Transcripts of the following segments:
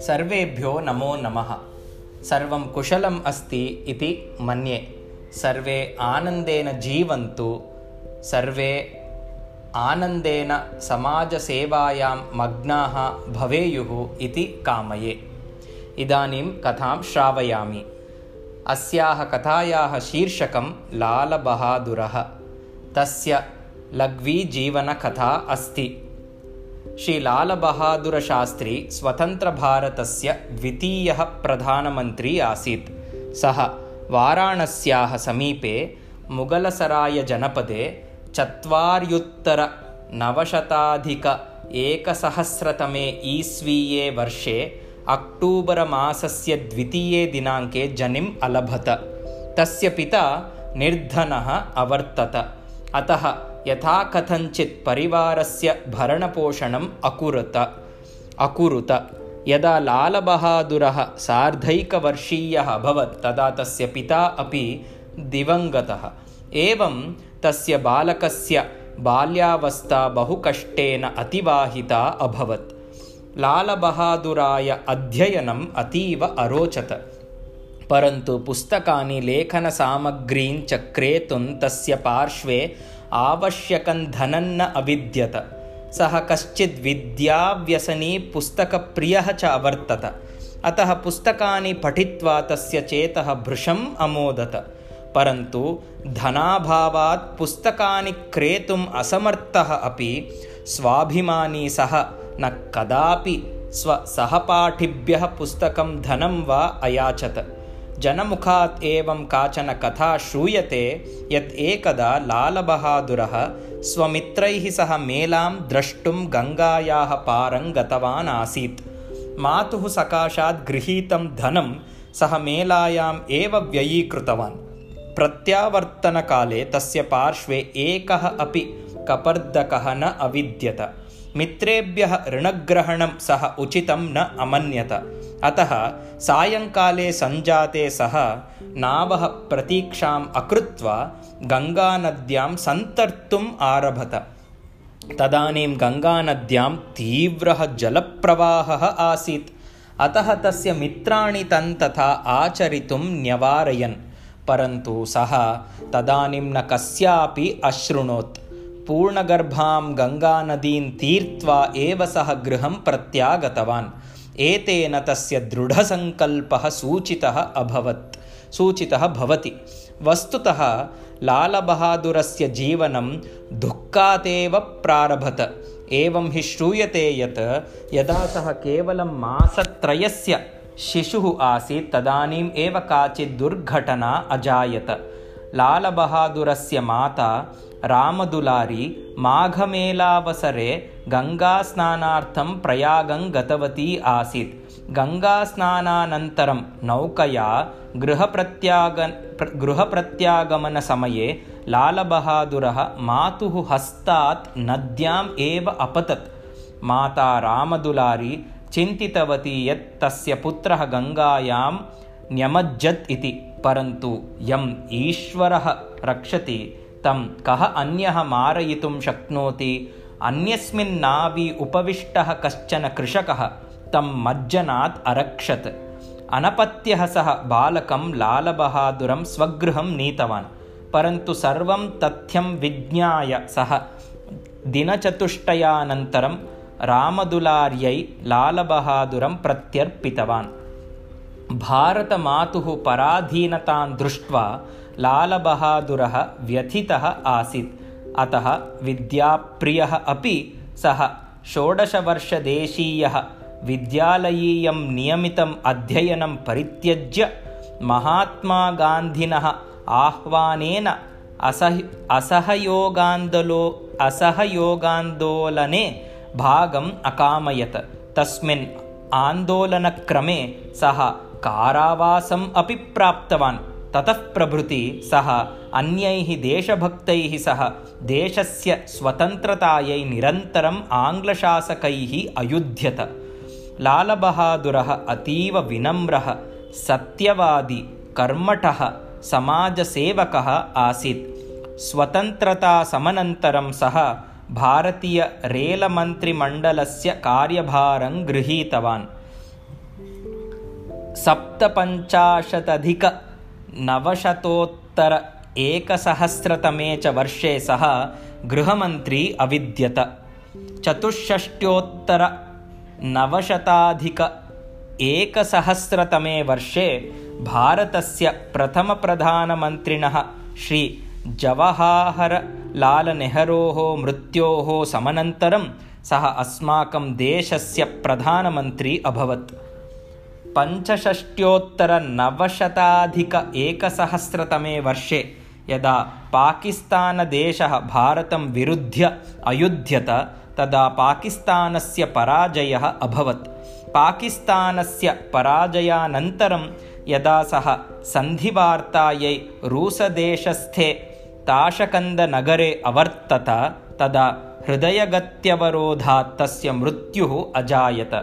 सर्वेभ्यो नमो नमः। सर्वं कुशलम् अस्ति इति मन्ये। सर्वे आनन्देन जीवन्तु। सर्वे आनन्देन समाजसेवायां मग्नाः भवेयुः इति कामये। इदानीं कथां श्रावयामि। अस्याः कथायाः शीर्षकं लालबहादुरः। तस्य लघ्वीजीवनकथा अस्ति श्रीलालबहादुरशास्त्री स्वतन्त्रभारतस्य द्वितीयः प्रधानमन्त्री आसीत् सः वाराणस्याः समीपे मुगलसरायजनपदे चत्वार्युत्तरनवशताधिक एकसहस्रतमे ईस्वीये वर्षे अक्टूबरमासस्य द्वितीये दिनाङ्के जनिम् अलभत तस्य पिता निर्धनः अवर्तत अतः यथा कथञ्चित् परिवारस्य भरणपोषणम् अकुरुत। अकुरुत। यदा लालबहादुरः सार्धैकवर्षीयः अभवत् तदा तस्य पिता अपि दिवङ्गतः। एवं तस्य बालकस्य बाल्यावस्था बहुकष्टेन अतिवाहिता अभवत्। लालबहादुराय अध्ययनम् अतीव अरोचत। परन्तु पुस्तकानि लेखनसामग्रीं च क्रेतुं तस्य पार्श्वे आवश्यकं धनं न अविद्यत। सः कश्चित् विद्याव्यसनी पुस्तकप्रियः च अवर्तत। अतः पुस्तकानि पठित्वा तस्य चेतः भृशम् अमोदत। परन्तु धनाभावात् पुस्तकानि क्रेतुम् असमर्थः अपि स्वाभिमानी सः न कदापि स्वसहपाठिभ्यः पुस्तकं धनं वा अयाचत जनमुखात् एवं काचन कथा श्रूयते यत् एकदा लालबहादुरः स्वमित्रैः सह मेलां द्रष्टुं गङ्गायाः पारं गतवान् आसीत्। मातुः सकाशात् गृहीतं धनं सः मेलायाम् एव व्ययीकृतवान्। प्रत्यावर्तनकाले तस्य पार्श्वे एकः अपि कपर्दकः न अविद्यत। मित्रेभ्यः ऋणग्रहणं सः उचितं न अमन्यत अतः सायङ्काले सञ्जाते सः नावः प्रतीक्षाम् अकृत्वा गङ्गानद्यां सन्तर्तुम् आरभत। तदानीं गङ्गानद्यां तीव्रः जलप्रवाहः आसीत्। अतः तस्य मित्राणि तं तथा आचरितुं न्यवारयन् परन्तु सः तदानीं न कस्यापि अशृणोत् पूर्णगर्भां गङ्गानदीं तीर्त्वा एव सः गृहं प्रत्यागतवान् एतेन तस्य दृढसङ्कल्पः सूचितः अभवत्। सूचितः भवति। वस्तुतः लालबहादुरस्य जीवनं दुःखातेव प्रारभत। एवं हि श्रूयते यत् यदा सः केवलं मासत्रयस्य शिशुः आसीत् तदानीम् एव काचित् दुर्घटना अजायत। लालबहादुरस्य माता रामदुलारी माघमेलावसरे गङ्गास्नानार्थं प्रयागं गतवती आसीत्। गङ्गास्नानानन्तरं नौकया गृहप्रत्याग गृहप्रत्यागमनसमये लालबहादुरः मातुः हस्तात् नद्याम् एव अपतत्। माता रामदुलारी चिन्तितवती यत् तस्य पुत्रः गङ्गायां न्यमज्जत् इति परन्तु यम् ईश्वरः रक्षति तं कः अन्यः मारयितुं शक्नोति? अन्यस्मिन् नावि उपविष्टः कश्चन कृषकः तं मज्जनात् अरक्षत्। अनपत्यः सः बालकं लालबहादुरं स्वगृहं नीतवान्। परन्तु सर्वं तथ्यं विज्ञाय सः दिनचतुष्टयानन्तरं रामदुलार्यै लालबहादुरं प्रत्यर्पितवान्। भारतमातुः पराधीनतां दृष्ट्वा लालबहादुरः व्यथितः आसीत्। अतः विद्याप्रियः अपि सः षोडशवर्षदेशीयः विद्यालयीयं नियमितम् अध्ययनं परित्यज्य महात्मागान्धिनः आह्वानेन असह् असहयोगान्दोलो असहयोगान्दोलने भागम् अकामयत। तस्मिन् आन्दोलनक्रमे सः कारावासम् अपि प्राप्तवान् ततः प्रभृति सः अन्यैः देशभक्तैः सह देशस्य स्वतन्त्रतायै निरन्तरम् आङ्ग्लशासकैः अयुध्यत। लालबहादुरः अतीव विनम्रः सत्यवादी कर्मठः समाजसेवकः आसीत्। स्वतन्त्रतासमनन्तरं सः भारतीयरेलमन्त्रिमण्डलस्य कार्यभारं गृहीतवान् सप्तपञ्चाशदधिकनवशतोत्तर एकसहस्रतमे च वर्षे सः गृहमन्त्री अविद्यत। चतुष्षष्ट्योत्तरनवशताधिक एकसहस्रतमे वर्षे भारतस्य प्रथमप्रधानमन्त्रिणः श्रीजवहाहरलालनेहरोः मृत्योः समनन्तरं सः अस्माकं देशस्य प्रधानमन्त्री अभवत् पञ्चषष्ट्योत्तरनवशताधिक एकसहस्रतमे वर्षे यदा पाकिस्तानदेशः भारतं विरुध्य अयुध्यत तदा पाकिस्तानस्य पराजयः अभवत्। पाकिस्तानस्य पराजयानन्तरं यदा सः सन्धिवार्तायै रूसदेशस्थे ताशकन्दनगरे अवर्तत तदा हृदयगत्यवरोधात् तस्य मृत्युः अजायत।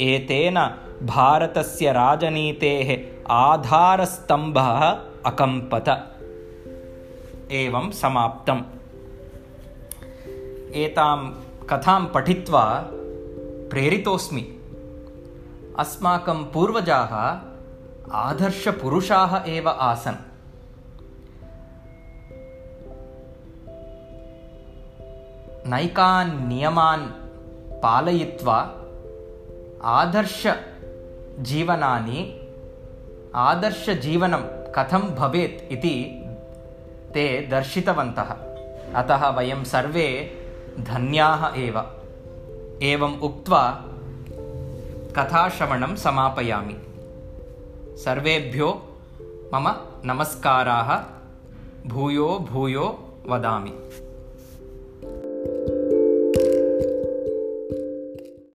एतेन भारतस्य राजनीतेः आधारस्तम्भः अकम्पत। एवं समाप्तम्। एतां कथां पठित्वा प्रेरितोऽस्मि। अस्माकं पूर्वजाः आदर्शपुरुषाः एव आसन्। नैकान् नियमान् पालयित्वा आदर्शजीवनानि आदर्शजीवनं कथं भवेत् इति ते दर्शितवन्तः। अतः वयं सर्वे धन्याः एव। एवम् उक्त्वा कथाश्रवणं समापयामि। सर्वेभ्यो मम नमस्काराः। भूयो भूयो वदामि